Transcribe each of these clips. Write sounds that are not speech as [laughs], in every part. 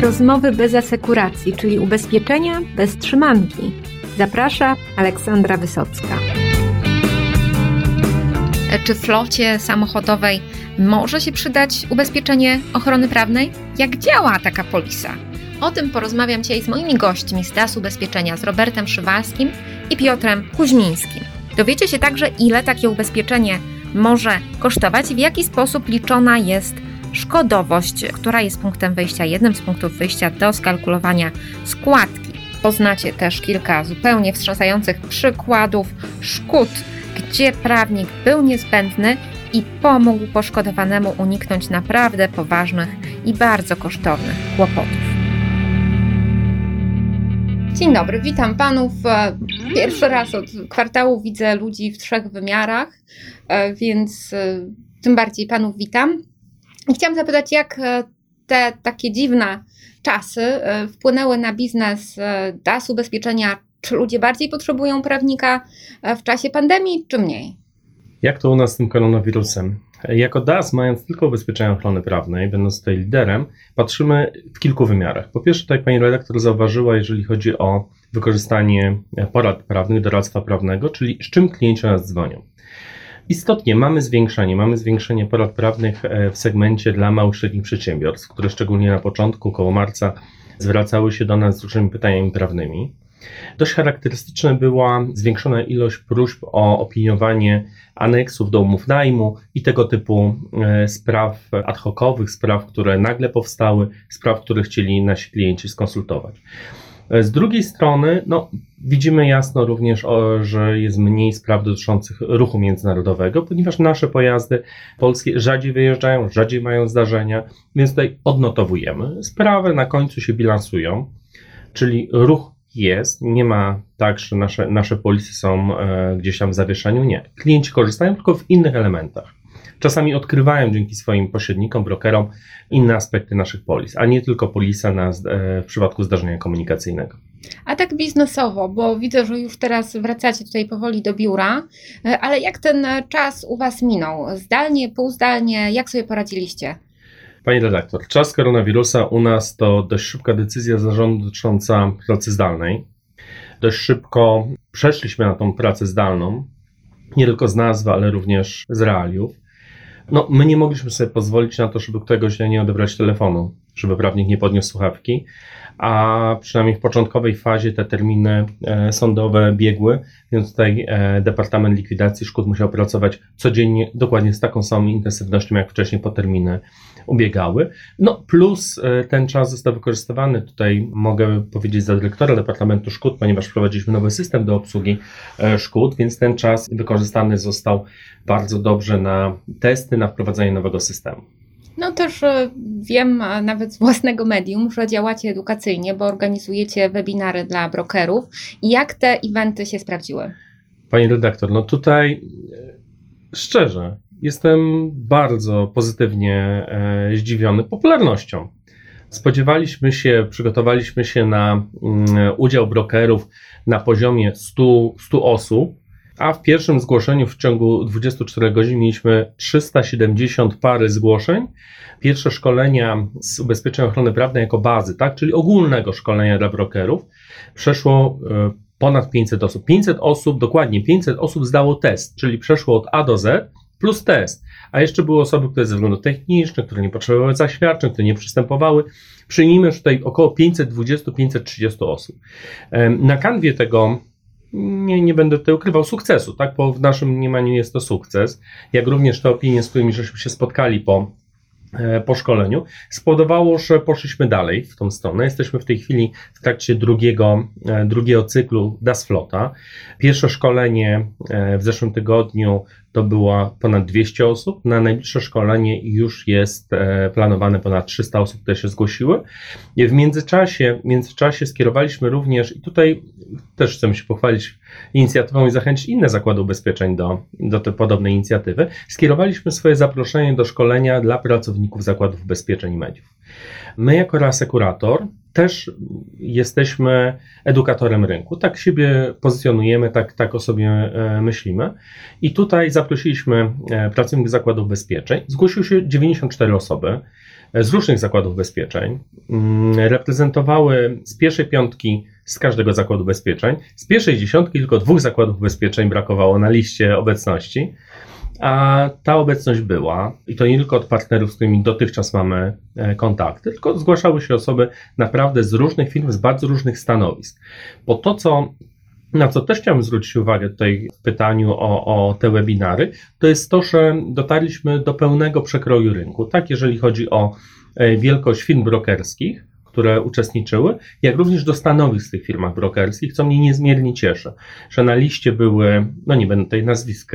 rozmowy bez asekuracji, czyli ubezpieczenia bez trzymanki. Zaprasza Aleksandra Wysocka. Czy w flocie samochodowej może się przydać ubezpieczenie ochrony prawnej? Jak działa taka polisa? O tym porozmawiam dzisiaj z moimi gośćmi z DAS Ubezpieczenia, z Robertem Szywalskim i Piotrem Kuźmińskim. Dowiecie się także, ile takie ubezpieczenie może kosztować i w jaki sposób liczona jest szkodowość, która jest punktem wyjścia, jednym z punktów wyjścia do skalkulowania składki. Poznacie też kilka zupełnie wstrząsających przykładów szkód, gdzie prawnik był niezbędny i pomógł poszkodowanemu uniknąć naprawdę poważnych i bardzo kosztownych kłopotów. Dzień dobry, witam panów. Pierwszy raz od kwartału widzę ludzi w trzech wymiarach, więc tym bardziej panów witam. Chciałam zapytać, jak te takie dziwne czasy wpłynęły na biznes DAS ubezpieczenia? Czy ludzie bardziej potrzebują prawnika w czasie pandemii, czy mniej? Jak to u nas z tym koronawirusem? Jako DAS, mając tylko ubezpieczenia ochrony prawnej, będąc tutaj liderem, patrzymy w kilku wymiarach. Po pierwsze, tak pani redaktor zauważyła, jeżeli chodzi o wykorzystanie porad prawnych, doradztwa prawnego, czyli z czym klienci nas dzwonią. Istotnie mamy zwiększenie, mamy zwiększenie porad prawnych w segmencie dla małych średnich przedsiębiorstw, które szczególnie na początku, koło marca, zwracały się do nas z różnymi pytaniami prawnymi. Dość charakterystyczna była zwiększona ilość próśb o opiniowanie aneksów do umów najmu i tego typu spraw ad hocowych, spraw, które nagle powstały, spraw, które chcieli nasi klienci skonsultować. Z drugiej strony, no, widzimy jasno również, że jest mniej spraw dotyczących ruchu międzynarodowego, ponieważ nasze pojazdy polskie rzadziej wyjeżdżają, rzadziej mają zdarzenia, więc tutaj odnotowujemy. Sprawy na końcu się bilansują, czyli ruch jest, nie ma tak, że nasze, nasze polisy są e, gdzieś tam w zawieszeniu, nie. Klienci korzystają tylko w innych elementach. Czasami odkrywają dzięki swoim pośrednikom, brokerom inne aspekty naszych polis, a nie tylko polisa na, e, w przypadku zdarzenia komunikacyjnego. A tak biznesowo, bo widzę, że już teraz wracacie tutaj powoli do biura, e, ale jak ten czas u Was minął? Zdalnie, półzdalnie, jak sobie poradziliście? Pani redaktor, czas koronawirusa u nas to dość szybka decyzja zarządu dotycząca pracy zdalnej. Dość szybko przeszliśmy na tą pracę zdalną, nie tylko z nazwy, ale również z realiów. No, my nie mogliśmy sobie pozwolić na to, żeby któregoś dnia nie odebrać telefonu, żeby prawnik nie podniósł słuchawki, a przynajmniej w początkowej fazie te terminy e, sądowe biegły, więc tutaj e, Departament Likwidacji Szkód musiał pracować codziennie, dokładnie z taką samą intensywnością, jak wcześniej po terminy ubiegały. No plus e, ten czas został wykorzystywany, tutaj mogę powiedzieć za dyrektora Departamentu Szkód, ponieważ wprowadziliśmy nowy system do obsługi szkód, więc ten czas wykorzystany został bardzo dobrze na testy, na wprowadzenie nowego systemu. No też wiem nawet z własnego medium, że działacie edukacyjnie, bo organizujecie webinary dla brokerów. Jak te eventy się sprawdziły? Pani redaktor, no tutaj szczerze, jestem bardzo pozytywnie e, zdziwiony popularnością. Spodziewaliśmy się, przygotowaliśmy się na mm, udział brokerów na poziomie 100, 100 osób, a w pierwszym zgłoszeniu w ciągu 24 godzin mieliśmy 370 pary zgłoszeń. Pierwsze szkolenia z ubezpieczeń ochrony prawnej jako bazy, tak, czyli ogólnego szkolenia dla brokerów, przeszło e, ponad 500 osób. 500 osób, dokładnie 500 osób zdało test, czyli przeszło od A do Z plus test. A jeszcze były osoby, które ze względów technicznych, które nie potrzebowały zaświadczeń, które nie przystępowały. Przyjmijmy, że tutaj około 520-530 osób. Na kanwie tego nie, nie będę tutaj ukrywał sukcesu, tak? Bo w naszym mniemaniu jest to sukces, jak również te opinie, z którymi żeśmy się spotkali po, e, po szkoleniu, spowodowało, że poszliśmy dalej w tą stronę. Jesteśmy w tej chwili w trakcie drugiego, e, drugiego cyklu DAS Flota. Pierwsze szkolenie e, w zeszłym tygodniu to było ponad 200 osób. Na najbliższe szkolenie już jest e, planowane ponad 300 osób, które się zgłosiły. W międzyczasie, w międzyczasie skierowaliśmy również, i tutaj też chcemy się pochwalić inicjatywą i zachęcić inne zakłady ubezpieczeń do, do tej podobnej inicjatywy, skierowaliśmy swoje zaproszenie do szkolenia dla pracowników zakładów ubezpieczeń i mediów. My jako reasekurator też jesteśmy edukatorem rynku. Tak siebie pozycjonujemy, tak, tak o sobie e, myślimy. I tutaj zaprosiliśmy e, pracowników zakładów ubezpieczeń. Zgłosiły się 94 osoby. z różnych zakładów ubezpieczeń. Mm, reprezentowały z pierwszej piątki z każdego zakładu ubezpieczeń. Z pierwszej dziesiątki tylko dwóch zakładów ubezpieczeń brakowało na liście obecności. A ta obecność była, i to nie tylko od partnerów, z którymi dotychczas mamy e, kontakty, tylko zgłaszały się osoby naprawdę z różnych firm, z bardzo różnych stanowisk. Bo to, co na co też chciałbym zwrócić uwagę tutaj w pytaniu o, o te webinary, to jest to, że dotarliśmy do pełnego przekroju rynku. Tak, jeżeli chodzi o e, wielkość firm brokerskich, które uczestniczyły, jak również do stanowisk tych firmach brokerskich, co mnie niezmiernie cieszy, że na liście były, no nie będę tutaj nazwisk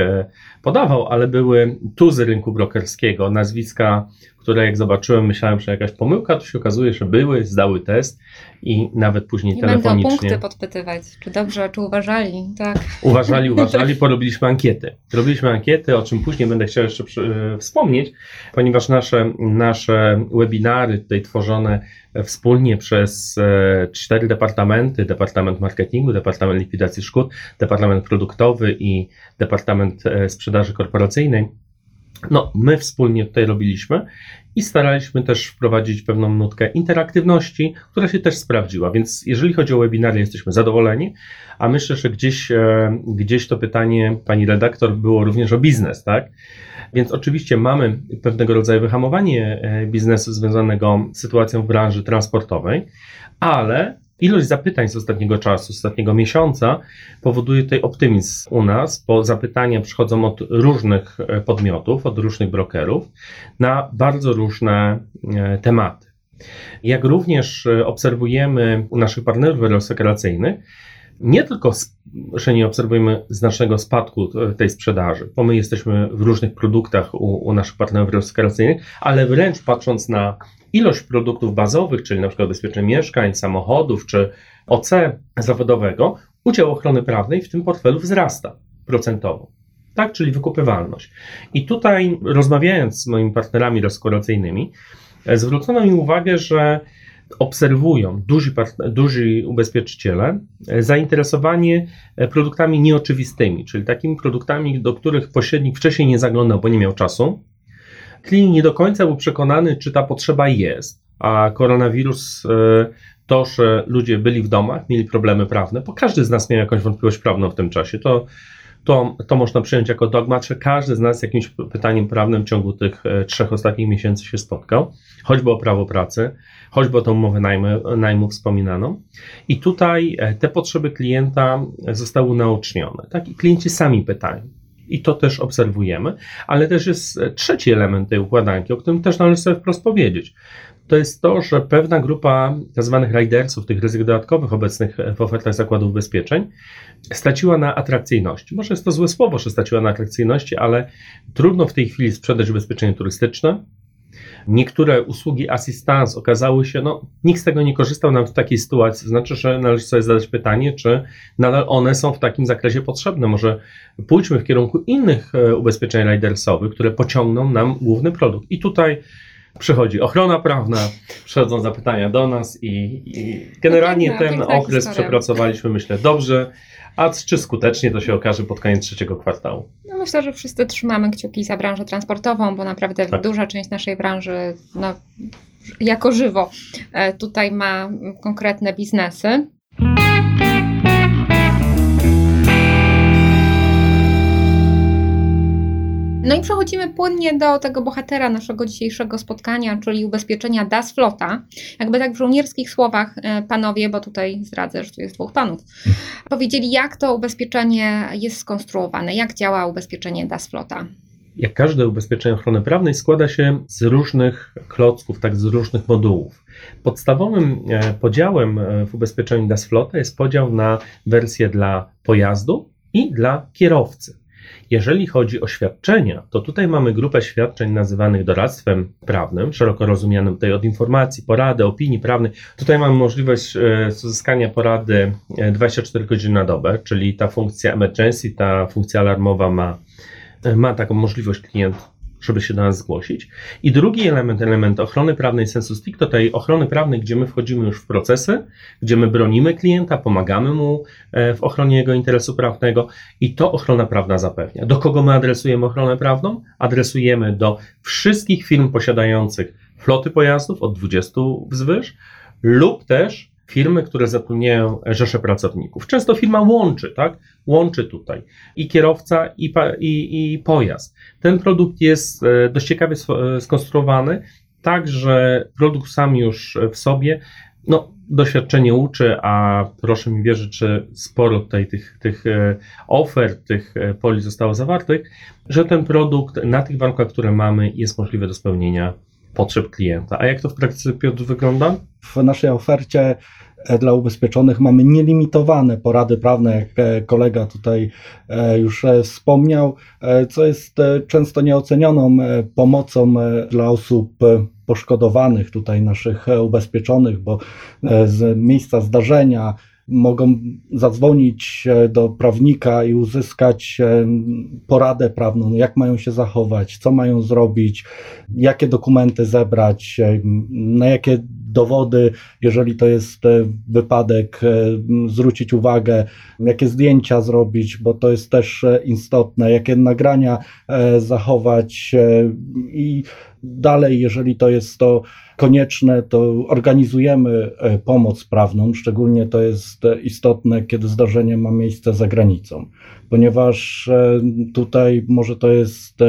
podawał, ale były tuzy rynku brokerskiego, nazwiska które jak zobaczyłem, myślałem, że jakaś pomyłka, to się okazuje, że były, zdały test i nawet później Nie telefonicznie. będą punkty podpytywać, czy dobrze, czy uważali, tak. Uważali, uważali, [laughs] porobiliśmy ankiety. Robiliśmy ankiety, o czym później będę chciał jeszcze e, wspomnieć, ponieważ nasze, nasze webinary tutaj tworzone wspólnie przez e, cztery departamenty, Departament Marketingu, Departament Likwidacji Szkód, Departament Produktowy i Departament e, Sprzedaży Korporacyjnej, no, my wspólnie tutaj robiliśmy i staraliśmy też wprowadzić pewną nutkę interaktywności, która się też sprawdziła. Więc jeżeli chodzi o webinary, jesteśmy zadowoleni, a myślę, że gdzieś, e, gdzieś to pytanie pani redaktor było również o biznes, tak? Więc oczywiście mamy pewnego rodzaju wyhamowanie e, biznesu związanego z sytuacją w branży transportowej, ale Ilość zapytań z ostatniego czasu, z ostatniego miesiąca powoduje tutaj optymizm u nas, bo zapytania przychodzą od różnych e, podmiotów, od różnych brokerów na bardzo różne e, tematy. Jak również e, obserwujemy u naszych partnerów resekuracyjnych, nie tylko, że nie obserwujemy znacznego spadku tej sprzedaży, bo my jesteśmy w różnych produktach u, u naszych partnerów resekuracyjnych, ale wręcz patrząc na ilość produktów bazowych, czyli na przykład bezpieczeń mieszkań, samochodów czy OC zawodowego, udział ochrony prawnej w tym portfelu wzrasta procentowo. Tak, czyli wykupywalność. I tutaj, rozmawiając z moimi partnerami resekuracyjnymi, zwrócono mi uwagę, że obserwują duzi, duzi ubezpieczyciele zainteresowanie produktami nieoczywistymi, czyli takimi produktami, do których pośrednik wcześniej nie zaglądał, bo nie miał czasu, klient nie do końca był przekonany, czy ta potrzeba jest, a koronawirus, e, to, że ludzie byli w domach, mieli problemy prawne, bo każdy z nas miał jakąś wątpliwość prawną w tym czasie. To, to, to można przyjąć jako dogmat, że każdy z nas z jakimś pytaniem prawnym w ciągu tych e, trzech ostatnich miesięcy się spotkał, choćby o prawo pracy, choćby o tą umowę najmu, najmu wspominaną. I tutaj e, te potrzeby klienta zostały unaocznione. Tak? I klienci sami pytają i to też obserwujemy, ale też jest trzeci element tej układanki, o którym też należy sobie wprost powiedzieć. To jest to, że pewna grupa tzw. Tak ridersów, tych ryzyk dodatkowych obecnych w ofertach zakładów ubezpieczeń, straciła na atrakcyjności. Może jest to złe słowo, że straciła na atrakcyjności, ale trudno w tej chwili sprzedać ubezpieczenie turystyczne, Niektóre usługi assistance okazały się, no nikt z tego nie korzystał nam w takiej sytuacji, znaczy, że należy sobie zadać pytanie, czy nadal one są w takim zakresie potrzebne. Może pójdźmy w kierunku innych e, ubezpieczeń ridersowych, które pociągną nam główny produkt. I tutaj przychodzi ochrona prawna, przychodzą zapytania do nas i, i generalnie piękna, ten piękna okres historia. przepracowaliśmy, myślę, dobrze. A czy skutecznie to się okaże pod koniec trzeciego kwartału? No myślę, że wszyscy trzymamy kciuki za branżę transportową, bo naprawdę tak. duża część naszej branży no, jako żywo e, tutaj ma konkretne biznesy. No i przechodzimy płynnie do tego bohatera naszego dzisiejszego spotkania, czyli ubezpieczenia Das Flota. Jakby tak w żołnierskich słowach e, panowie, bo tutaj zdradzę, że tu jest dwóch panów, powiedzieli jak to ubezpieczenie jest skonstruowane, jak działa ubezpieczenie Das Flota. Jak każde ubezpieczenie ochrony prawnej składa się z różnych klocków, tak z różnych modułów. Podstawowym e, podziałem e, w ubezpieczeniu Das Flota jest podział na wersję dla pojazdu i dla kierowcy. Jeżeli chodzi o świadczenia, to tutaj mamy grupę świadczeń nazywanych doradztwem prawnym, szeroko rozumianym tutaj od informacji, porady, opinii prawnej. Tutaj mamy możliwość e, uzyskania porady 24 e, godziny na dobę, czyli ta funkcja emergency, ta funkcja alarmowa ma, e, ma taką możliwość klient żeby się do nas zgłosić. I drugi element, element ochrony prawnej sensu stricto, tej ochrony prawnej, gdzie my wchodzimy już w procesy, gdzie my bronimy klienta, pomagamy mu e, w ochronie jego interesu prawnego i to ochrona prawna zapewnia. Do kogo my adresujemy ochronę prawną? Adresujemy do wszystkich firm posiadających floty pojazdów od 20 wzwyż lub też firmy, które zatrudniają rzesze pracowników. Często firma łączy, tak? Łączy tutaj i kierowca, i, i, i pojazd. Ten produkt jest e, dość ciekawie e, skonstruowany, tak, że produkt sam już w sobie, no, doświadczenie uczy, a proszę mi wierzyć, że sporo tutaj tych, tych e, ofert, tych poli zostało zawartych, że ten produkt na tych warunkach, które mamy, jest możliwy do spełnienia potrzeb klienta. A jak to w praktyce, Piotr, wygląda? W naszej ofercie e, dla ubezpieczonych mamy nielimitowane porady prawne, jak e, kolega tutaj e, już wspomniał, co jest często nieocenioną pomocą dla osób poszkodowanych, tutaj naszych ubezpieczonych, bo z miejsca zdarzenia mogą zadzwonić do prawnika i uzyskać poradę prawną, jak mają się zachować, co mają zrobić, jakie dokumenty zebrać, na jakie dowody, jeżeli to jest e, wypadek, e, zwrócić uwagę, jakie zdjęcia zrobić, bo to jest też e, istotne, jakie nagrania zachować i dalej, jeżeli to jest to konieczne, to organizujemy pomoc prawną, szczególnie to jest istotne, kiedy zdarzenie ma miejsce za granicą, ponieważ tutaj może to jest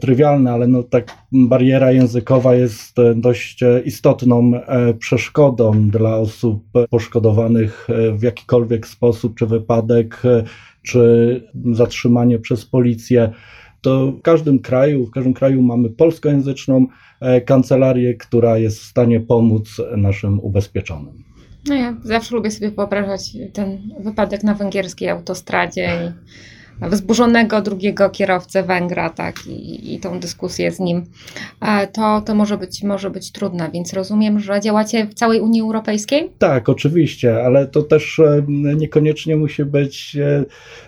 trywialne, ale no tak bariera językowa jest e, dość e, istotną przeszkodą dla osób poszkodowanych w jakikolwiek sposób, czy wypadek, czy zatrzymanie przez policję. To w każdym kraju, w każdym kraju mamy polskojęzyczną kancelarię, która jest w stanie pomóc naszym ubezpieczonym. No ja zawsze lubię sobie wyobrażać ten wypadek na węgierskiej autostradzie i wzburzonego drugiego kierowcę Węgra, tak, i, i tą dyskusję z nim, e, to, to może, być, może być trudne, więc rozumiem, że działacie w całej Unii Europejskiej? Tak, oczywiście, ale to też e, niekoniecznie musi być e,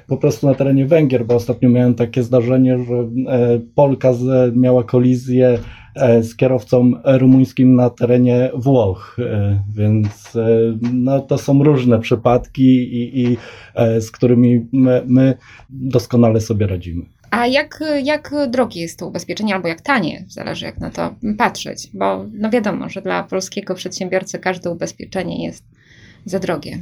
po prostu na terenie Węgier, bo ostatnio miałem takie zdarzenie, że Polka miała kolizję z kierowcą rumuńskim na terenie Włoch, e, więc e, no, to są różne przypadki, i, i z którymi my, my doskonale sobie radzimy. A jak, jak drogie jest to ubezpieczenie, albo jak tanie, zależy jak na to patrzeć, bo no wiadomo, że dla polskiego przedsiębiorcy każde ubezpieczenie jest za drogie.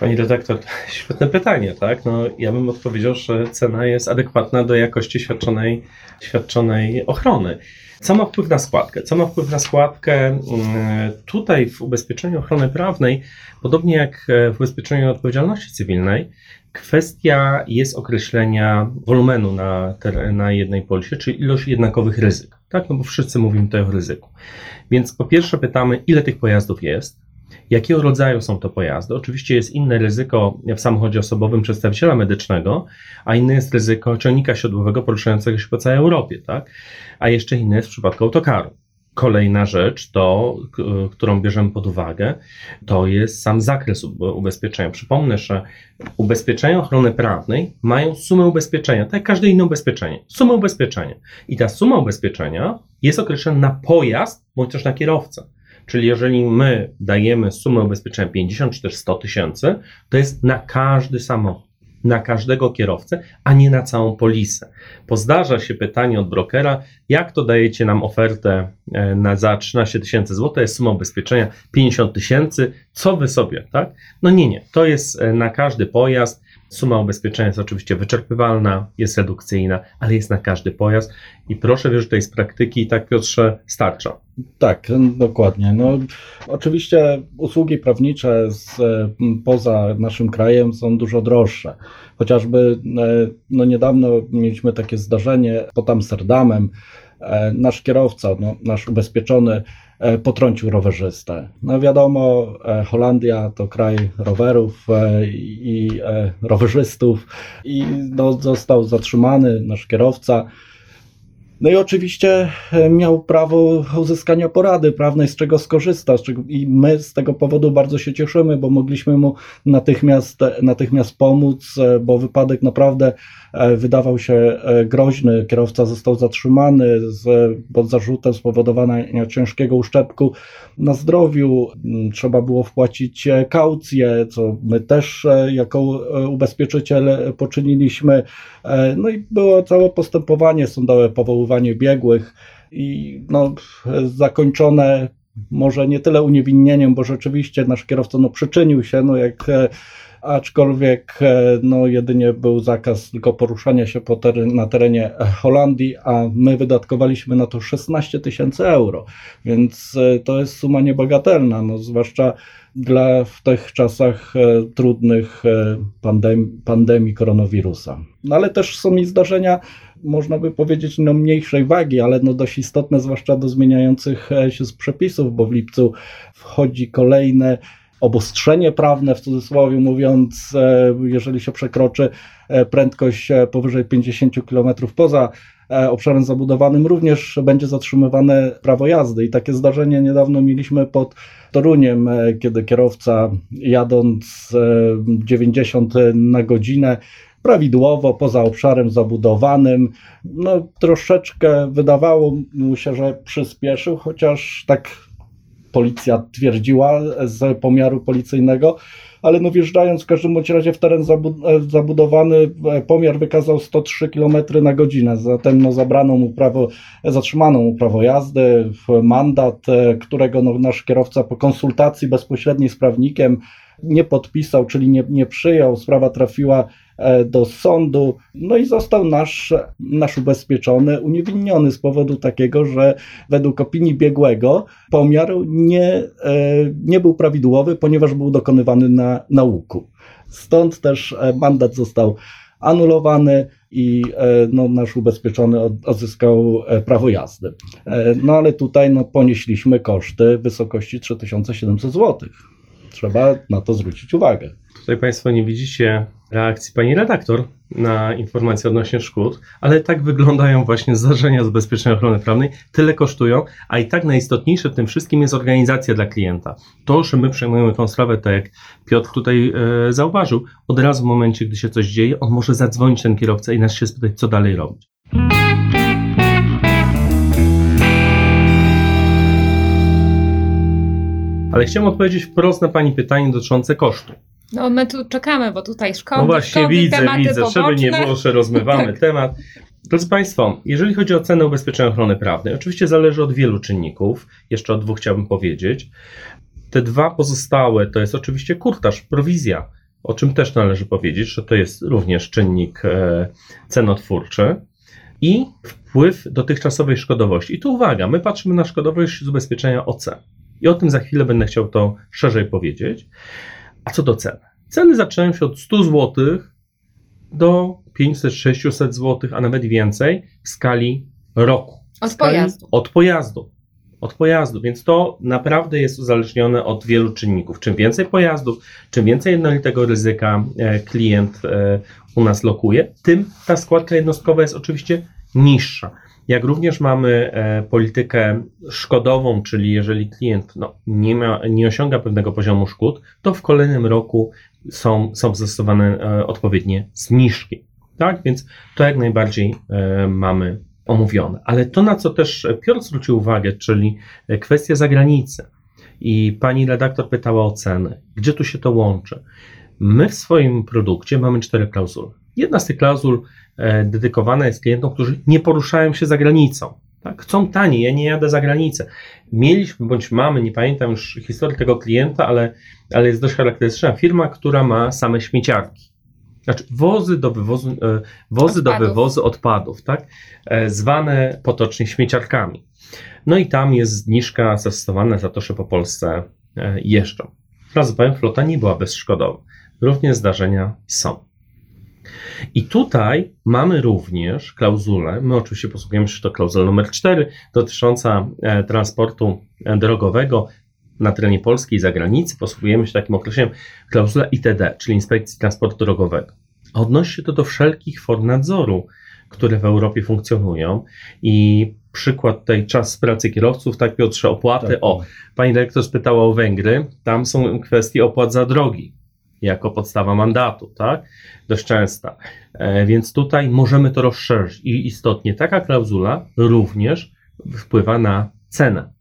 Pani redaktor, [laughs] świetne pytanie, tak? No, ja bym odpowiedział, że cena jest adekwatna do jakości świadczonej, świadczonej ochrony. Co ma wpływ na składkę? Co ma wpływ na składkę? Mm, tutaj w ubezpieczeniu ochrony prawnej, podobnie jak w ubezpieczeniu odpowiedzialności cywilnej, kwestia jest określenia wolumenu na, na jednej polisie, czyli ilość jednakowych ryzyk. Tak, no bo wszyscy mówimy tutaj o ryzyku. Więc po pierwsze pytamy, ile tych pojazdów jest, Jakiego rodzaju są to pojazdy? Oczywiście jest inne ryzyko w samochodzie osobowym przedstawiciela medycznego, a inne jest ryzyko ciągnika siodłowego poruszającego się po całej Europie, tak? A jeszcze inne jest w przypadku autokaru. Kolejna rzecz, to, którą bierzemy pod uwagę, to jest sam zakres ubezpieczenia. Przypomnę, że ubezpieczenia ochrony prawnej mają sumę ubezpieczenia, tak jak każde inne ubezpieczenie. Sumę ubezpieczenia. I ta suma ubezpieczenia jest określona na pojazd bądź też na kierowcę. Czyli jeżeli my dajemy sumę ubezpieczenia 50 czy też 100 tysięcy, to jest na każdy samochód, na każdego kierowcę, a nie na całą polisę. Pozdarza się pytanie od brokera, jak to dajecie nam ofertę na za 13 tysięcy złotych, jest suma ubezpieczenia 50 tysięcy, co wy sobie, tak? No nie, nie, to jest e, na każdy pojazd, Suma ubezpieczenia jest oczywiście wyczerpywalna, jest redukcyjna, ale jest na każdy pojazd i proszę wierzyć, tej z praktyki tak Piotrze starcza. Tak, dokładnie. No, oczywiście usługi prawnicze z, poza naszym krajem są dużo droższe. Chociażby e, no, niedawno mieliśmy takie zdarzenie pod Amsterdamem. E, nasz kierowca, no, nasz ubezpieczony E, potrącił rowerzystę. No wiadomo, e, Holandia to kraj rowerów i rowerzystów i no, został zatrzymany nasz kierowca. No i oczywiście miał prawo uzyskania porady prawnej, z czego skorzystać. I my z tego powodu bardzo się cieszymy, bo mogliśmy mu natychmiast, natychmiast pomóc, bo wypadek naprawdę wydawał się e, groźny. Kierowca został zatrzymany z, pod zarzutem spowodowania ciężkiego uszczerbku na zdrowiu. Mm, trzeba było wpłacić e, kaucję, co my też jako ubezpieczyciel poczyniliśmy. No i było całe postępowanie sądowe, powoływanie biegłych. i no, zakończone może nie tyle uniewinnieniem, bo rzeczywiście nasz kierowca no, przyczynił się, no jak aczkolwiek e, no, jedynie był zakaz tylko poruszania się po teren, na terenie Holandii, a my wydatkowaliśmy na to 16 tysięcy euro, więc e, to jest suma niebagatelna, no, zwłaszcza dla w tych czasach e, trudnych pandemii, pandemii koronawirusa. No, ale też są i zdarzenia, można by powiedzieć, no, mniejszej wagi, ale no, dość istotne, zwłaszcza do zmieniających się z przepisów, bo w lipcu wchodzi kolejne obostrzenie prawne, w cudzysłowie mówiąc, e, jeżeli się przekroczy e, prędkość e, powyżej 50 km poza obszarem zabudowanym, również będzie zatrzymywane prawo jazdy. I takie zdarzenie niedawno mieliśmy pod Toruniem, kiedy kierowca jadąc 90 na godzinę prawidłowo, poza obszarem zabudowanym. No, troszeczkę wydawało mu się, że przyspieszył, chociaż tak policja twierdziła z pomiaru policyjnego, ale no wjeżdżając w każdym bądź razie w teren zabudowany, e, pomiar wykazał 103 km na godzinę, zatem no zabrano mu prawo, zatrzymano mu prawo jazdy, mandat, e, którego no nasz kierowca po konsultacji bezpośredniej z prawnikiem nie podpisał, czyli nie, nie przyjął, sprawa trafiła E, do sądu, no i został nasz, nasz ubezpieczony uniewinniony z powodu takiego, że według opinii biegłego pomiar nie, e, nie był prawidłowy, ponieważ był dokonywany na, na łuku. Stąd też e, mandat został anulowany i no, nasz ubezpieczony odzyskał prawo jazdy. No ale tutaj no, ponieśliśmy koszty w wysokości 3700 zł. Trzeba na to zwrócić uwagę. Tutaj Państwo nie widzicie reakcji pani redaktor na informacje odnośnie szkód, ale tak wyglądają właśnie zdarzenia z bezpiecznej ochrony prawnej, tyle kosztują, a i tak najistotniejsze w tym wszystkim jest organizacja dla klienta. To, że my przejmujemy tą sprawę, tak jak Piotr tutaj e, zauważył, od razu w momencie, gdy się coś dzieje, on może zadzwonić ten kierowca i nas się spytać, co dalej robić. Ale chciałem odpowiedzieć wprost na Pani pytanie dotyczące kosztu. No my tu czekamy, bo tutaj szkoły, No właśnie, szkoły, widzę, widzę, poboczne. żeby nie było, że rozmywamy tak. temat. Drodzy Państwo, jeżeli chodzi o cenę ubezpieczenia ochrony prawnej, oczywiście zależy od wielu czynników, jeszcze o dwóch chciałbym powiedzieć. Te dwa pozostałe to jest oczywiście kurtaż, prowizja, o czym też należy powiedzieć, że to jest również czynnik e, cenotwórczy i wpływ dotychczasowej szkodowości. I tu uwaga, my patrzymy na szkodowość z ubezpieczenia OC. I o tym za chwilę będę chciał to szerzej powiedzieć. A co do cen? Ceny zaczynają się od 100 zł do 500-600 zł, a nawet więcej w skali roku. Od skali pojazdu. Od pojazdu. Od pojazdu, więc to naprawdę jest uzależnione od wielu czynników. Czym więcej pojazdów, czym więcej jednolitego ryzyka e, klient e, u nas lokuje, tym ta składka jednostkowa jest oczywiście niższa. Jak również mamy e, politykę szkodową, czyli jeżeli klient no, nie, ma, nie osiąga pewnego poziomu szkód, to w kolejnym roku są, są zastosowane e, odpowiednie zniżki. Tak, więc to jak najbardziej e, mamy omówione. Ale to, na co też Piotr zwrócił uwagę, czyli kwestia zagranicy. I pani redaktor pytała o ceny. Gdzie tu się to łączy? My w swoim produkcie mamy cztery klauzuły. Jedna z tych klauzul e, dedykowana jest klientom, którzy nie poruszają się za granicą. Tak? Chcą taniej, ja nie jadę za granicę. Mieliśmy bądź mamy, nie pamiętam już historii tego klienta, ale, ale jest dość charakterystyczna firma, która ma same śmieciarki. Znaczy wozy do wywozu, e, wozy odpadów. do wywozu odpadów, tak? E, zwane potocznie śmieciarkami. No i tam jest zniżka zastosowana za to, że po Polsce jeżdżą. Raz powiem, flota nie była bezszkodowa. Również zdarzenia są. I tutaj mamy również klauzulę, my oczywiście posługujemy się to klauzulą numer 4, dotycząca e, transportu e, drogowego na terenie Polski i zagranicy. Posługujemy się takim określeniem klauzula ITD, czyli Inspekcji Transportu Drogowego. Odnosi się to do wszelkich form nadzoru, które w Europie funkcjonują i przykład tutaj czas pracy kierowców, tak Piotrze, opłaty. Tak, o, tak. pani dyrektor spytała o Węgry, tam są kwestie opłat za drogi jako podstawa mandatu, tak? Dość częsta. E, więc tutaj możemy to rozszerzyć i istotnie taka klauzula również wpływa na cenę,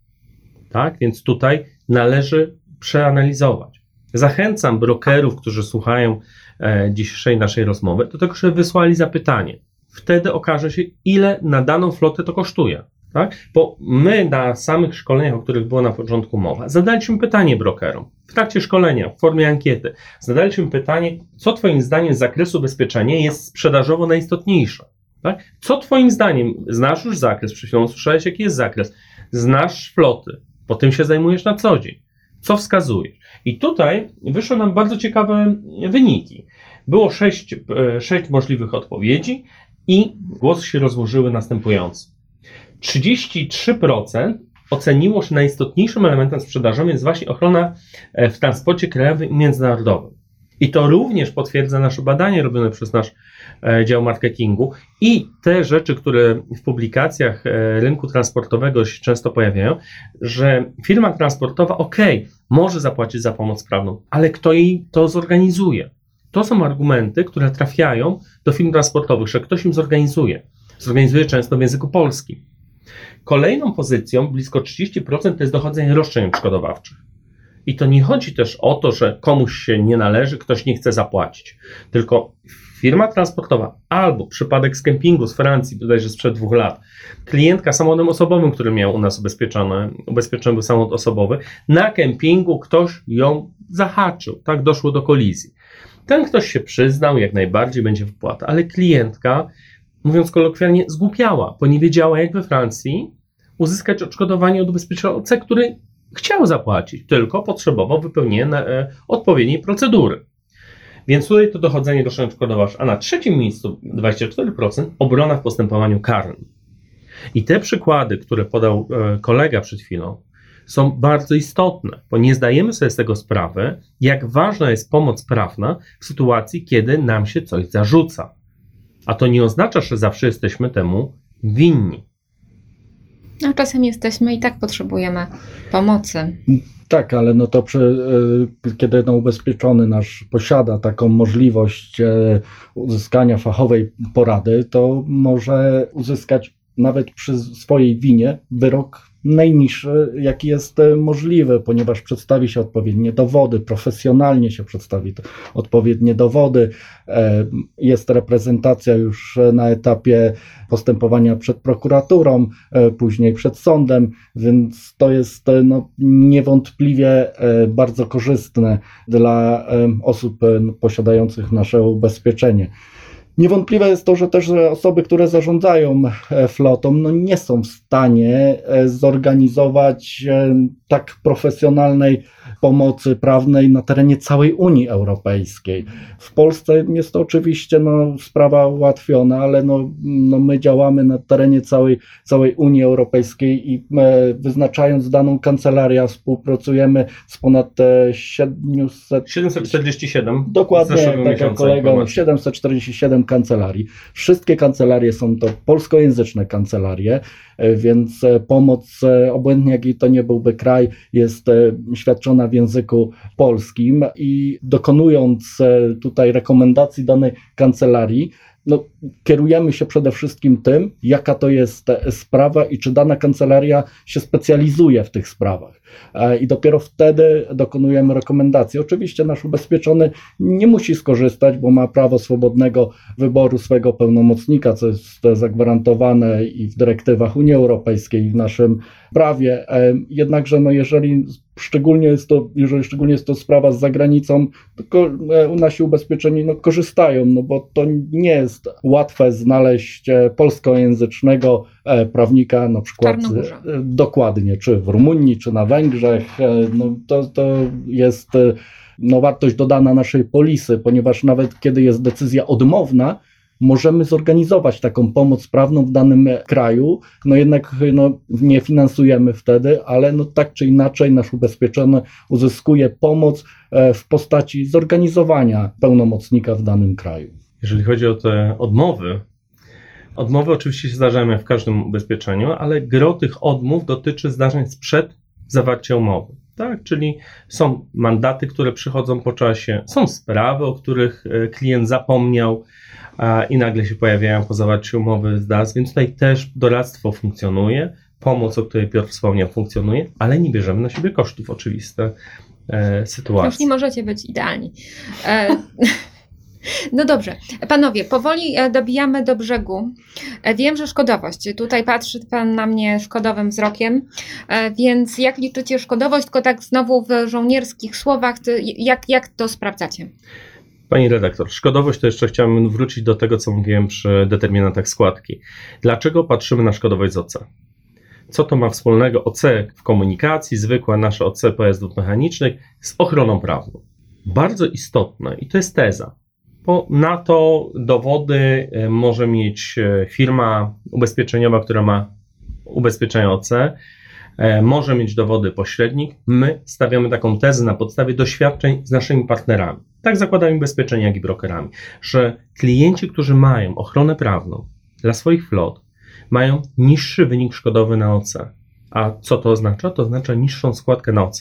tak? Więc tutaj należy przeanalizować. Zachęcam brokerów, którzy słuchają e, dzisiejszej naszej rozmowy, do tego, żeby wysłali zapytanie. Wtedy okaże się, ile na daną flotę to kosztuje. Tak? Bo my na samych szkoleniach, o których było na początku mowa, zadaliśmy pytanie brokerom. W trakcie szkolenia, w formie ankiety, zadaliśmy pytanie, co Twoim zdaniem z zakresu ubezpieczenia jest sprzedażowo najistotniejsze. Tak? Co Twoim zdaniem, znasz już zakres, przed chwilą słyszałeś, jaki jest zakres, znasz floty, po tym się zajmujesz na co dzień. Co wskazujesz? I tutaj wyszły nam bardzo ciekawe wyniki. Było sześć, e, sześć możliwych odpowiedzi i głosy się rozłożyły następująco. 33% oceniło, że najistotniejszym elementem sprzedażowym jest właśnie ochrona e, w transporcie krajowym i międzynarodowym. I to również potwierdza nasze badanie robione przez nasz e, dział marketingu i te rzeczy, które w publikacjach e, rynku transportowego się często pojawiają, że firma transportowa, ok, może zapłacić za pomoc prawną, ale kto jej to zorganizuje? To są argumenty, które trafiają do firm transportowych, że ktoś im zorganizuje. Zorganizuje często w języku polskim. Kolejną pozycją, blisko 30%, to jest dochodzenie roszczeń odszkodowawczych. I to nie chodzi też o to, że komuś się nie należy, ktoś nie chce zapłacić. Tylko firma transportowa albo przypadek z kempingu z Francji, bodajże sprzed dwóch lat, klientka samochodem osobowym, który miał u nas ubezpieczony, ubezpieczony był samochód osobowy, na kempingu ktoś ją zahaczył, tak doszło do kolizji. Ten ktoś się przyznał, jak najbardziej będzie wypłata, ale klientka, mówiąc kolokwialnie, zgłupiała, bo nie wiedziała, jak we Francji uzyskać odszkodowanie od ubezpieczenia który chciał zapłacić, tylko potrzebował wypełnienia e, odpowiedniej procedury. Więc tutaj to dochodzenie roszczeń odszkodowasz, a na trzecim miejscu 24% obrona w postępowaniu karnym. I te przykłady, które podał e, kolega przed chwilą, są bardzo istotne, bo nie zdajemy sobie z tego sprawy, jak ważna jest pomoc prawna w sytuacji, kiedy nam się coś zarzuca. A to nie oznacza, że zawsze jesteśmy temu winni. A czasem jesteśmy i tak potrzebujemy pomocy. Tak, ale no to przy, e, kiedy no ubezpieczony nasz posiada taką możliwość e, uzyskania fachowej porady, to może uzyskać nawet przy swojej winie wyrok najniższy, jaki jest e, możliwy, ponieważ przedstawi się odpowiednie dowody, profesjonalnie się przedstawi odpowiednie dowody. E, jest reprezentacja już na etapie postępowania przed prokuraturą, e, później przed sądem, więc to jest no, niewątpliwie bardzo korzystne dla osób posiadających nasze ubezpieczenie. Niewątpliwe jest to, że też osoby, które zarządzają e, flotą, no nie są w stanie e, zorganizować e, tak profesjonalnej pomocy prawnej na terenie całej Unii Europejskiej. W Polsce jest to oczywiście no, sprawa ułatwiona, ale no, no my działamy na terenie całej, całej Unii Europejskiej i wyznaczając daną kancelarię, współpracujemy z ponad 700... 747. Dokładnie, tak jak kolegą, 747 kancelarii. Wszystkie kancelarie są to polskojęzyczne kancelarie, e, więc e, pomoc, e, obojętnie jaki to nie byłby kraj, jest świadczona w języku polskim i dokonując tutaj rekomendacji danej kancelarii, no, kierujemy się przede wszystkim tym, jaka to jest sprawa i czy dana kancelaria się specjalizuje w tych sprawach. E, I dopiero wtedy dokonujemy rekomendacji. Oczywiście nasz ubezpieczony nie musi skorzystać, bo ma prawo swobodnego wyboru swojego pełnomocnika, co jest zagwarantowane i w dyrektywach Unii Europejskiej, i w naszym prawie. E, jednakże, no, jeżeli szczególnie jest to, jeżeli szczególnie jest to sprawa z zagranicą, to e, nasi ubezpieczeni no, korzystają, no bo to nie jest łatwe znaleźć e, polskojęzycznego prawnika na przykład dokładnie, czy w Rumunii, czy na Węgrzech. No, to, to jest no, wartość dodana naszej polisy, ponieważ nawet kiedy jest decyzja odmowna, możemy zorganizować taką pomoc prawną w danym kraju, no jednak no, nie finansujemy wtedy, ale no tak czy inaczej nasz ubezpieczony uzyskuje pomoc e, w postaci zorganizowania pełnomocnika w danym kraju. Jeżeli chodzi o te odmowy, odmowy oczywiście się zdarzają w każdym ubezpieczeniu, ale gro tych odmów dotyczy zdarzeń sprzed zawarcia umowy. Tak, czyli są mandaty, które przychodzą po czasie, są sprawy, o których e, klient zapomniał, i nagle się pojawiają po zawarciu umowy z DAS, więc tutaj też doradztwo funkcjonuje, pomoc, o której Piotr wspomniał, funkcjonuje, ale nie bierzemy na siebie kosztów oczywiste e, sytuacji. Nie możecie być idealni. E, [laughs] No dobrze, panowie, powoli e, dobijamy do brzegu. E, wiem, że szkodowość. Tutaj patrzy pan na mnie szkodowym wzrokiem, e, więc jak liczycie szkodowość, tylko tak znowu w żołnierskich słowach, jak, jak to sprawdzacie? Pani redaktor, szkodowość to jeszcze chciałbym wrócić do tego, co mówiłem przy determinantach składki. Dlaczego patrzymy na szkodowość z OC? Co to ma wspólnego OC w komunikacji, zwykłe nasze OC pojazdów mechanicznych, z ochroną prawną? Bardzo istotne, i to jest teza, bo na to dowody e, może mieć e, firma ubezpieczeniowa, która ma ubezpieczenie OC, może mieć dowody pośrednik. My stawiamy taką tezę na podstawie doświadczeń z naszymi partnerami, tak zakładami ubezpieczenia, jak i brokerami, że klienci, którzy mają ochronę prawną dla swoich flot, mają niższy wynik szkodowy na OC. A co to oznacza? To oznacza niższą składkę na OC,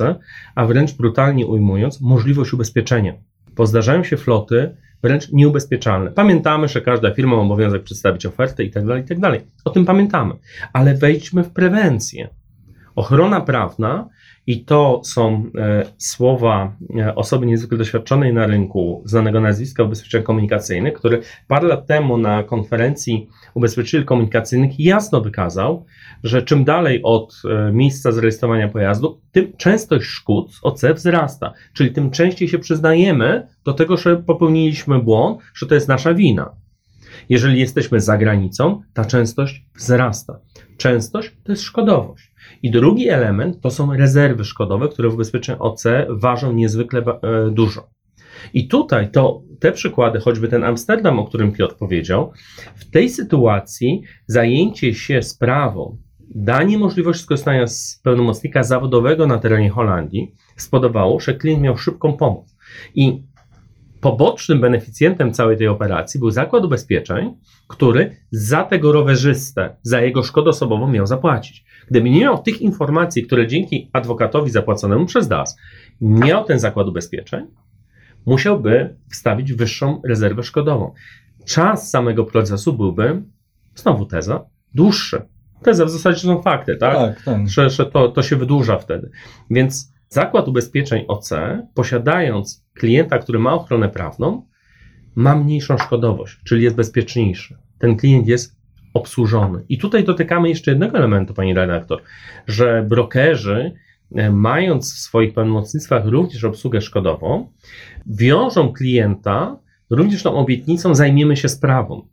a wręcz brutalnie ujmując, możliwość ubezpieczenia. Bo zdarzają się floty, wręcz nieubezpieczalne. Pamiętamy, że każda firma ma obowiązek przedstawić ofertę i tak dalej, i tak. O tym pamiętamy, ale wejdźmy w prewencję. Ochrona prawna i to są e, słowa e, osoby niezwykle doświadczonej na rynku, znanego nazwiska ubezpieczeń komunikacyjnych, który parę lat temu na konferencji ubezpieczycieli komunikacyjnych jasno wykazał, że czym dalej od e, miejsca zarejestrowania pojazdu, tym częstość szkód z OC wzrasta. Czyli tym częściej się przyznajemy do tego, że popełniliśmy błąd, że to jest nasza wina. Jeżeli jesteśmy za granicą, ta częstość wzrasta. Częstość to jest szkodowość. I drugi element to są rezerwy szkodowe, które w ubezpieczeniu OC ważą niezwykle e, dużo. I tutaj to, te przykłady, choćby ten Amsterdam, o którym Piotr powiedział, w tej sytuacji zajęcie się sprawą, danie możliwości skorzystania z pełnomocnika zawodowego na terenie Holandii spodobało, że klient miał szybką pomoc. I pobocznym beneficjentem całej tej operacji był zakład ubezpieczeń, który za tego rowerzystę, za jego szkodę osobową miał zapłacić. Gdyby nie miał tych informacji, które dzięki adwokatowi zapłaconemu przez DAS miał ten zakład ubezpieczeń, musiałby wstawić wyższą rezerwę szkodową. Czas samego procesu byłby, znowu teza, dłuższy. Teza w zasadzie są fakty, tak? Tak, tak. Że, że to, to się wydłuża wtedy. Więc zakład ubezpieczeń OC, posiadając klienta, który ma ochronę prawną, ma mniejszą szkodowość, czyli jest bezpieczniejszy. Ten klient jest obsłużony. I tutaj dotykamy jeszcze jednego elementu, pani redaktor, że brokerzy, e, mając w swoich pełnomocnictwach również obsługę szkodową, wiążą klienta również tą obietnicą zajmiemy się sprawą.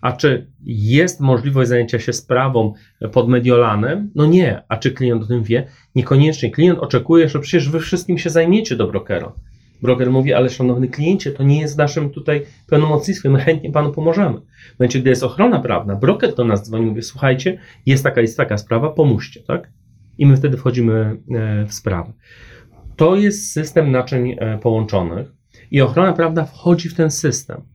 A czy jest możliwość zajęcia się sprawą pod Mediolanem? No nie. A czy klient o tym wie? Niekoniecznie. Klient oczekuje, że przecież wy wszystkim się zajmiecie do brokera. Broker mówi, ale szanowny kliencie, to nie jest naszym tutaj pełnomocnictwie, my chętnie panu pomożemy. W momencie, gdy jest ochrona prawna, broker do nas dzwoni, mówi, słuchajcie, jest taka, jest taka sprawa, pomóżcie, tak? I my wtedy wchodzimy e, w sprawę. To jest system naczyń e, połączonych i ochrona prawna wchodzi w ten system.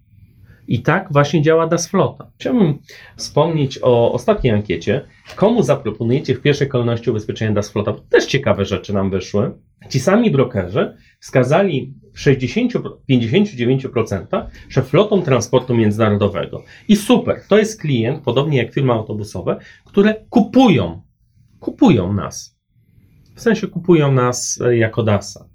I tak właśnie działa Das Flota. Chciałbym wspomnieć o ostatniej ankiecie. Komu zaproponujecie w pierwszej kolejności ubezpieczenie Das Flota? Też ciekawe rzeczy nam wyszły. Ci sami brokerzy wskazali w 60, 59%, że flotą transportu międzynarodowego. I super, to jest klient, podobnie jak firmy autobusowe, które kupują, kupują nas. W sensie kupują nas e, jako DASA.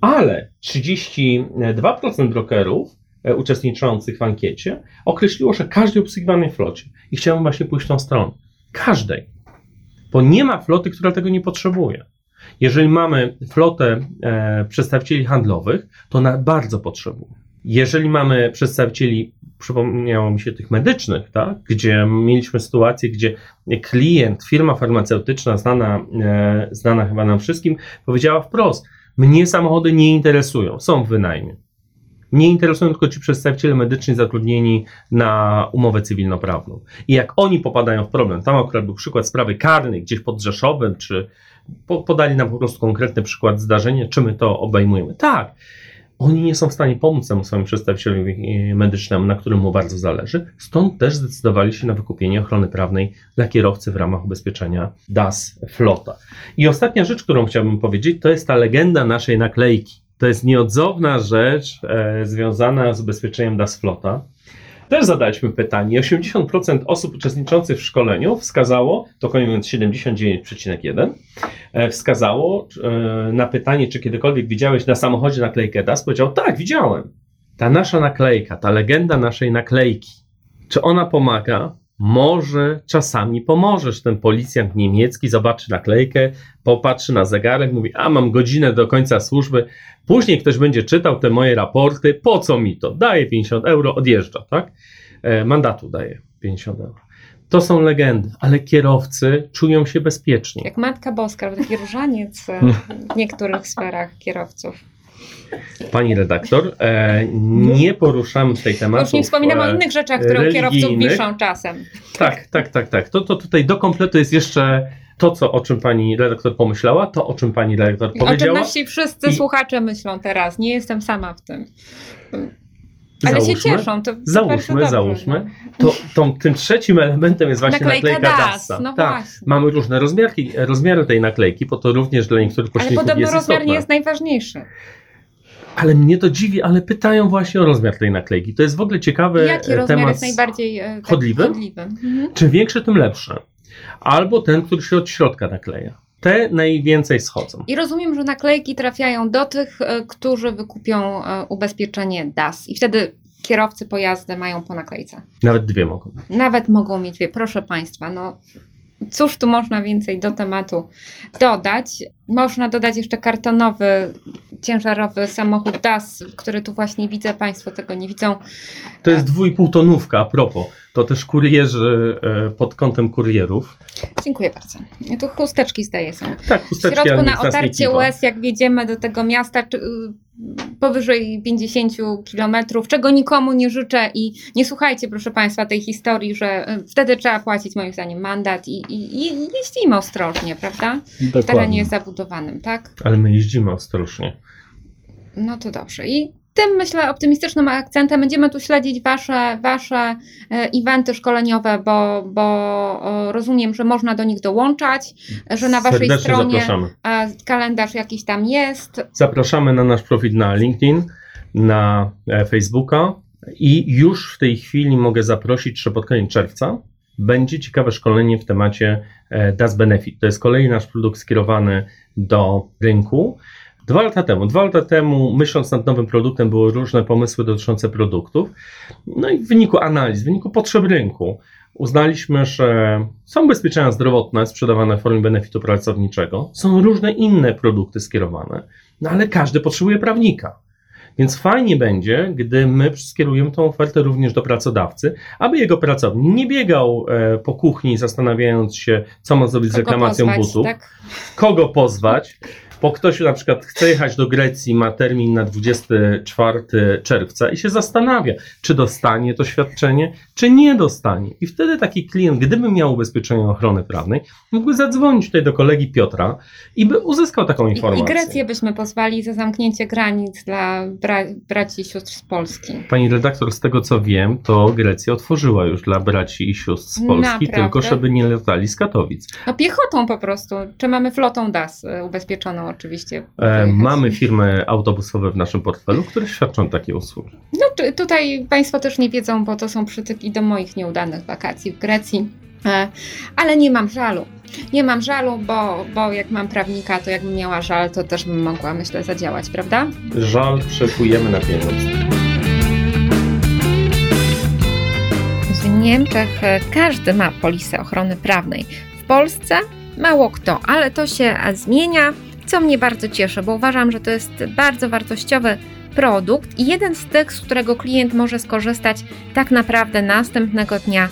Ale 32% brokerów uczestniczących w ankiecie określiło, że każdej obsługiwanej flocie. I chciałbym właśnie pójść w tą stronę. Każdej. Bo nie ma floty, która tego nie potrzebuje. Jeżeli mamy flotę e, przedstawicieli handlowych, to ona bardzo potrzebuje. Jeżeli mamy przedstawicieli, przypomniało mi się tych medycznych, tak, gdzie mieliśmy sytuację, gdzie klient, firma farmaceutyczna, znana, e, znana chyba nam wszystkim, powiedziała wprost: Mnie samochody nie interesują, są w wynajmie. Mnie interesują tylko ci przedstawiciele medyczni zatrudnieni na umowę cywilnoprawną. I jak oni popadają w problem, tam akurat był przykład sprawy karnej gdzieś pod Rzeszowem, czy podali nam po prostu konkretny przykład zdarzenia, czy my to obejmujemy. Tak, oni nie są w stanie pomóc temu swoim przedstawicielowi e, medycznemu, na którym mu bardzo zależy. Stąd też zdecydowali się na wykupienie ochrony prawnej dla kierowcy w ramach ubezpieczenia DAS Flota. I ostatnia rzecz, którą chciałbym powiedzieć, to jest ta legenda naszej naklejki. To jest nieodzowna rzecz e, związana z ubezpieczeniem DAS Flota. Też zadaliśmy pytanie. 80% osób uczestniczących w szkoleniu wskazało, to koniec 79,1, e, wskazało e, na pytanie, czy kiedykolwiek widziałeś na samochodzie naklejkę DAS, powiedział, tak, widziałem. ta nasza naklejka, ta legenda naszej naklejki, czy ona pomaga? Może czasami pomożesz. Ten policjant niemiecki zobaczy naklejkę, popatrzy na zegarek, mówi: A mam godzinę do końca służby. Później ktoś będzie czytał te moje raporty. Po co mi to? Daje 50 euro, odjeżdża, tak? E, mandatu daje 50 euro. To są legendy, ale kierowcy czują się bezpiecznie. Jak Matka Boska, taki różaniec w [laughs] niektórych sferach kierowców. Pani redaktor, e, nie poruszamy tej tematu. Już nie wspominam o innych rzeczach, które kierowców wiszą czasem. Tak, tak, tak, tak. To, to tutaj do kompletu jest jeszcze to, co, o czym pani redaktor pomyślała, to, o czym pani redaktor O czym powiedziała. nasi wszyscy I- słuchacze myślą teraz. Nie jestem sama w tym. Ale się Załóżmy, cieszą. To Załóżmy, załóżmy. no. To, tą, tym trzecim elementem jest właśnie Naklejka naklejka, DAS, no tak. właśnie. Mamy różne rozmiarki, rozmiary tej naklejki, bo to również dla niektórych Ale pośredników podobno jest rozmiar istotne. nie jest najważniejszy. Ale mnie to dziwi, ale pytają właśnie o rozmiar tej naklejki. To jest w ogóle ciekawy Jaki e, rozmiar temat. jest najbardziej tak, chodliwy? chodliwy? Mhm. Czym większy, tym lepszy. Albo ten, który się od środka nakleja. Te najwięcej schodzą. I rozumiem, że naklejki trafiają do tych, e, którzy wykupią ubezpieczenie DAS. I wtedy kierowcy pojazdy mają po naklejce. Nawet dwie mogą. Nawet mogą mieć dwie. Proszę Państwa, no cóż tu można więcej do tematu dodać? Można dodać jeszcze kartonowy, ciężarowy samochód DAS, który tu właśnie widzę. Państwo tego nie widzą. To jest dwójpół tonówka, a propos. To też kurierzy e, pod kątem kurierów. Dziękuję bardzo. Tu chusteczki zdaje są. Tak, W chusteczki, środku ale na otarcie łez, jak wjedziemy do tego miasta czy, y, powyżej 50 kilometrów, czego nikomu nie życzę i nie słuchajcie, proszę Państwa, tej historii, że y, wtedy trzeba płacić moim zdaniem mandat i, i, i jeździmy ostrożnie, prawda? W terenie Dokładnie. zabudowanym, tak? Ale my jeździmy ostrożnie. No to dobrze. I tym, myślę, optymistycznym akcentem będziemy tu śledzić Wasze, wasze e, eventy szkoleniowe, bo, bo e, rozumiem, że można do nich dołączać, że na Waszej Serdecznie stronie zapraszamy. e, kalendarz jakiś tam jest. Zapraszamy na nasz profil na LinkedIn, na Facebooka i już w tej chwili mogę zaprosić, że pod koniec czerwca będzie ciekawe szkolenie w temacie Das Benefit. To jest kolejny nasz produkt skierowany do rynku. Dwa lata temu, dwa lata temu, myśląc nad nowym produktem, były różne pomysły dotyczące produktów. No i w wyniku analiz, w wyniku potrzeb rynku, uznaliśmy, że są ubezpieczenia zdrowotne sprzedawane w formie benefitu pracowniczego, są różne inne produkty skierowane, no ale każdy potrzebuje prawnika. Więc fajnie będzie, gdy my skierujemy tą ofertę również do pracodawcy, aby jego pracownik nie biegał e, po kuchni zastanawiając się, co ma zrobić z Kogo reklamacją pozwać, butów, Tak? kogo pozwać, bo ktoś na przykład chce jechać do Grecji, ma termin na 24 czerwca i się zastanawia, czy dostanie to świadczenie, czy nie dostanie. I wtedy taki klient, gdyby miał ubezpieczenie ochrony prawnej, mógłby zadzwonić tutaj do kolegi Piotra i by uzyskał taką I, informację. I Grecję byśmy pozwali za zamknięcie granic dla bra braci i sióstr z Polski. Pani redaktor, z tego co wiem, to Grecja otworzyła już dla braci i sióstr z Polski, Naprawdę? tylko żeby nie latali z Katowic. No piechotą po prostu. Czy mamy flotą DAS e, ubezpieczoną oczywiście? E, mamy firmy autobusowe w naszym portfelu, które świadczą takie usługi. No czy- tutaj Państwo też nie wiedzą, bo to są przytyki do moich nieudanych wakacji w Grecji. E, Ale nie mam żalu. Nie mam żalu, bo, bo jak mam prawnika, to jakbym miała żal, to też bym mogła, myślę, zadziałać, prawda? Żal przekujemy na pieniądze. W Niemczech e, każdy ma polisę ochrony prawnej. W Polsce mało kto, ale to się zmienia, co mnie bardzo cieszy, bo uważam, że to jest bardzo wartościowy produkt i jeden z tych, z którego klient może skorzystać tak naprawdę następnego dnia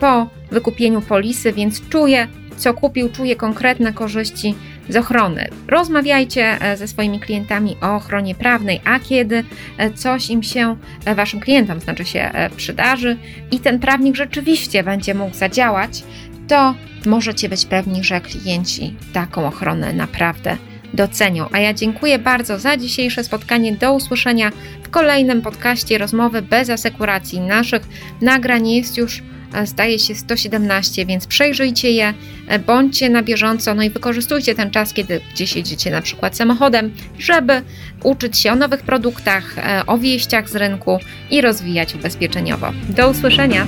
po wykupieniu polisy, więc czuje, co kupił, czuje konkretne korzyści z ochrony. Rozmawiajcie e, ze swoimi klientami o ochronie prawnej, a kiedy e, coś im się, e, waszym klientom znaczy się, przydarzy, i ten prawnik rzeczywiście będzie mógł zadziałać, to możecie być pewni, że klienci taką ochronę naprawdę docenią. A ja dziękuję bardzo za dzisiejsze spotkanie. Do usłyszenia w kolejnym podcaście Rozmowy bez asekuracji. Naszych nagrań jest już e, zdaje się 117, więc przejrzyjcie je, e, bądźcie na bieżąco, no i wykorzystujcie ten czas, kiedy gdzieś jedziecie na przykład samochodem, żeby uczyć się o nowych produktach, e, o wieściach z rynku i rozwijać ubezpieczeniowo. Do usłyszenia!